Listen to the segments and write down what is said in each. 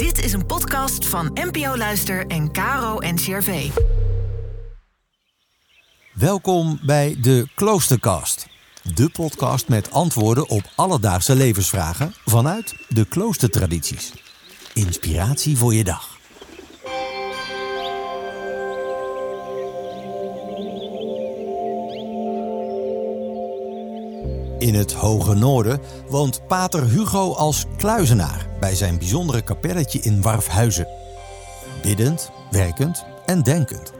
Dit is een podcast van NPO Luister en Caro NCRV. Welkom bij de Kloostercast. De podcast met antwoorden op alledaagse levensvragen vanuit de kloostertradities. Inspiratie voor je dag. In het hoge noorden woont pater Hugo als kluizenaar bij zijn bijzondere kapelletje in Warfhuizen. Biddend, werkend en denkend.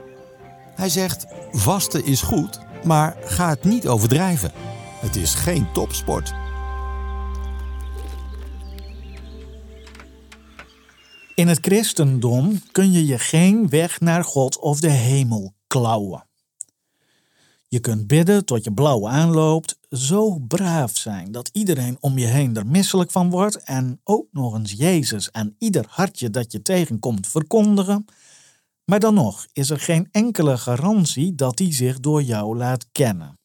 Hij zegt: vasten is goed, maar ga het niet overdrijven. Het is geen topsport. In het christendom kun je je geen weg naar God of de hemel klauwen. Je kunt bidden tot je blauw aanloopt, zo braaf zijn dat iedereen om je heen er misselijk van wordt en ook nog eens Jezus aan ieder hartje dat je tegenkomt verkondigen. Maar dan nog is er geen enkele garantie dat hij zich door jou laat kennen.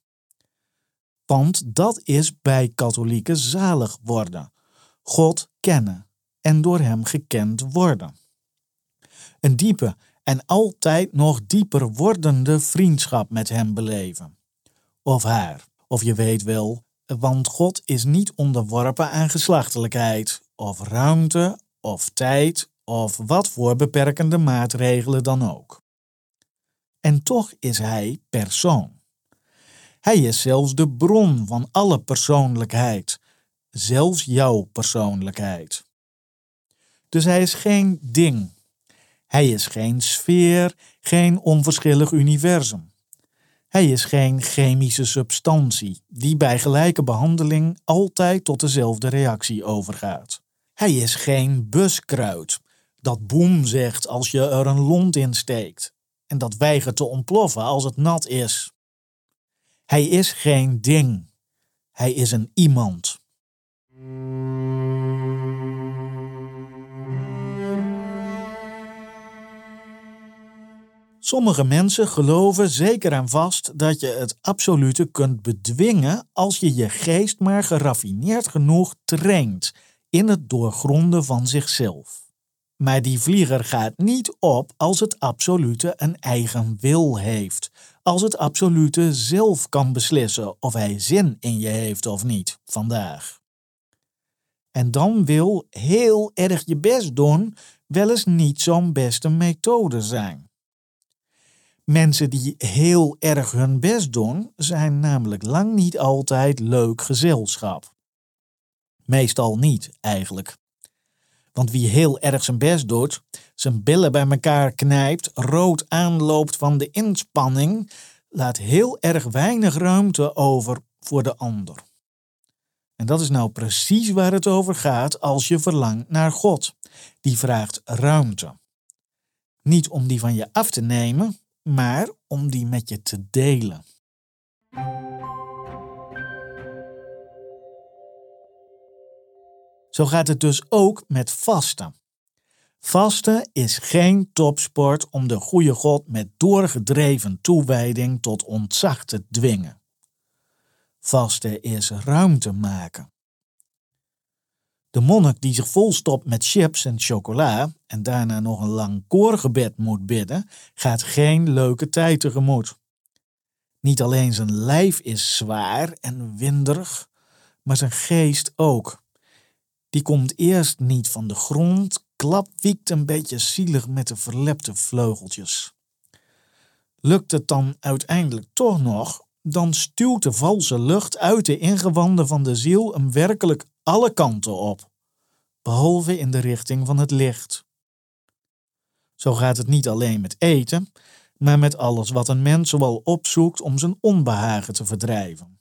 Want dat is bij katholieken zalig worden. God kennen en door hem gekend worden. Een diepe en altijd nog dieper wordende vriendschap met hem beleven. Of haar, of je weet wel, want God is niet onderworpen aan geslachtelijkheid, of ruimte, of tijd, of wat voor beperkende maatregelen dan ook. En toch is hij persoon. Hij is zelfs de bron van alle persoonlijkheid, zelfs jouw persoonlijkheid. Dus hij is geen ding. Hij is geen sfeer, geen onverschillig universum. Hij is geen chemische substantie die bij gelijke behandeling altijd tot dezelfde reactie overgaat. Hij is geen buskruid dat boem zegt als je er een lont in steekt en dat weigert te ontploffen als het nat is. Hij is geen ding. Hij is een iemand. Sommige mensen geloven zeker en vast dat je het absolute kunt bedwingen als je je geest maar geraffineerd genoeg traint in het doorgronden van zichzelf. Maar die vlieger gaat niet op als het absolute een eigen wil heeft, als het absolute zelf kan beslissen of hij zin in je heeft of niet vandaag. En dan wil heel erg je best doen wel eens niet zo'n beste methode zijn. Mensen die heel erg hun best doen, zijn namelijk lang niet altijd leuk gezelschap. Meestal niet, eigenlijk. Want wie heel erg zijn best doet, zijn billen bij elkaar knijpt, rood aanloopt van de inspanning, laat heel erg weinig ruimte over voor de ander. En dat is nou precies waar het over gaat als je verlangt naar God. Die vraagt ruimte. Niet om die van je af te nemen, maar om die met je te delen. Zo gaat het dus ook met vasten. Vasten is geen topsport om de goede God met doorgedreven toewijding tot ontzag te dwingen. Vasten is ruimte maken. De monnik die zich volstopt met chips en chocola en daarna nog een lang koorgebed moet bidden, gaat geen leuke tijd tegemoet. Niet alleen zijn lijf is zwaar en winderig, maar zijn geest ook. Die komt eerst niet van de grond, klapwiekt een beetje zielig met de verlepte vleugeltjes. Lukt het dan uiteindelijk toch nog, dan stuwt de valse lucht uit de ingewanden van de ziel hem werkelijk alle kanten op, behalve in de richting van het licht. Zo gaat het niet alleen met eten, maar met alles wat een mens zowel opzoekt om zijn onbehagen te verdrijven.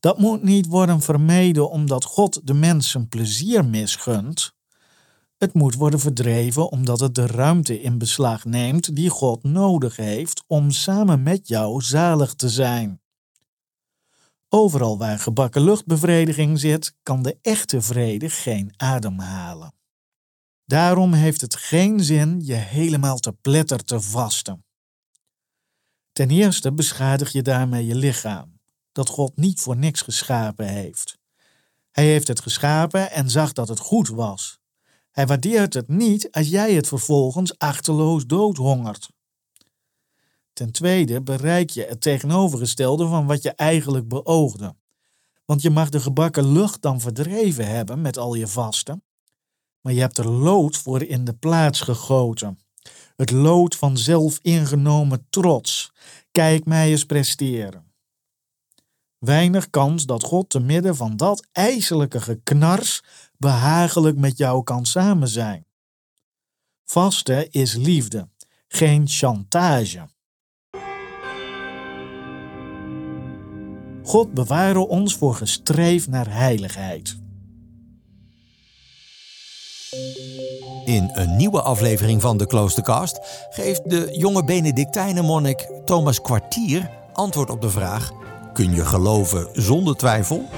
Dat moet niet worden vermeden omdat God de mens plezier misgunt. Het moet worden verdreven omdat het de ruimte in beslag neemt die God nodig heeft om samen met jou zalig te zijn. Overal waar gebakken luchtbevrediging zit, kan de echte vrede geen adem halen. Daarom heeft het geen zin je helemaal te pletter te vasten. Ten eerste beschadig je daarmee je lichaam dat God niet voor niks geschapen heeft. Hij heeft het geschapen en zag dat het goed was. Hij waardeert het niet als jij het vervolgens achterloos doodhongert. Ten tweede bereik je het tegenovergestelde van wat je eigenlijk beoogde. Want je mag de gebakken lucht dan verdreven hebben met al je vasten, maar je hebt er lood voor in de plaats gegoten. Het lood van zelf ingenomen trots. Kijk mij eens presteren. Weinig kans dat God te midden van dat ijselijke geknars behagelijk met jou kan samen zijn. Vasten is liefde, geen chantage. God beware ons voor gestreef naar heiligheid. In een nieuwe aflevering van de Kloostercast geeft de jonge Benedictijnenmonnik Thomas Kwartier antwoord op de vraag: kun je geloven zonder twijfel?